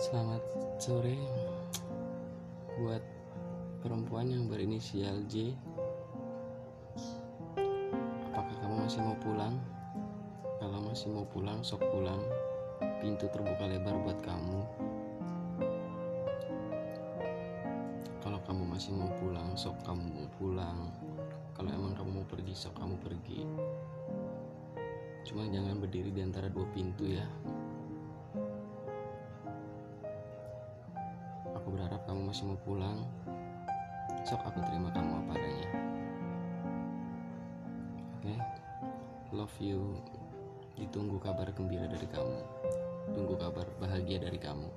Selamat sore buat perempuan yang berinisial J. Apakah kamu masih mau pulang? Kalau masih mau pulang, sok pulang. Pintu terbuka lebar buat kamu. Kalau kamu masih mau pulang, sok kamu mau pulang. Kalau emang kamu mau pergi, sok kamu pergi. Cuma jangan berdiri di antara masih mau pulang. Sok aku terima kamu apa adanya. Oke. Love you. Ditunggu kabar gembira dari kamu. Tunggu kabar bahagia dari kamu.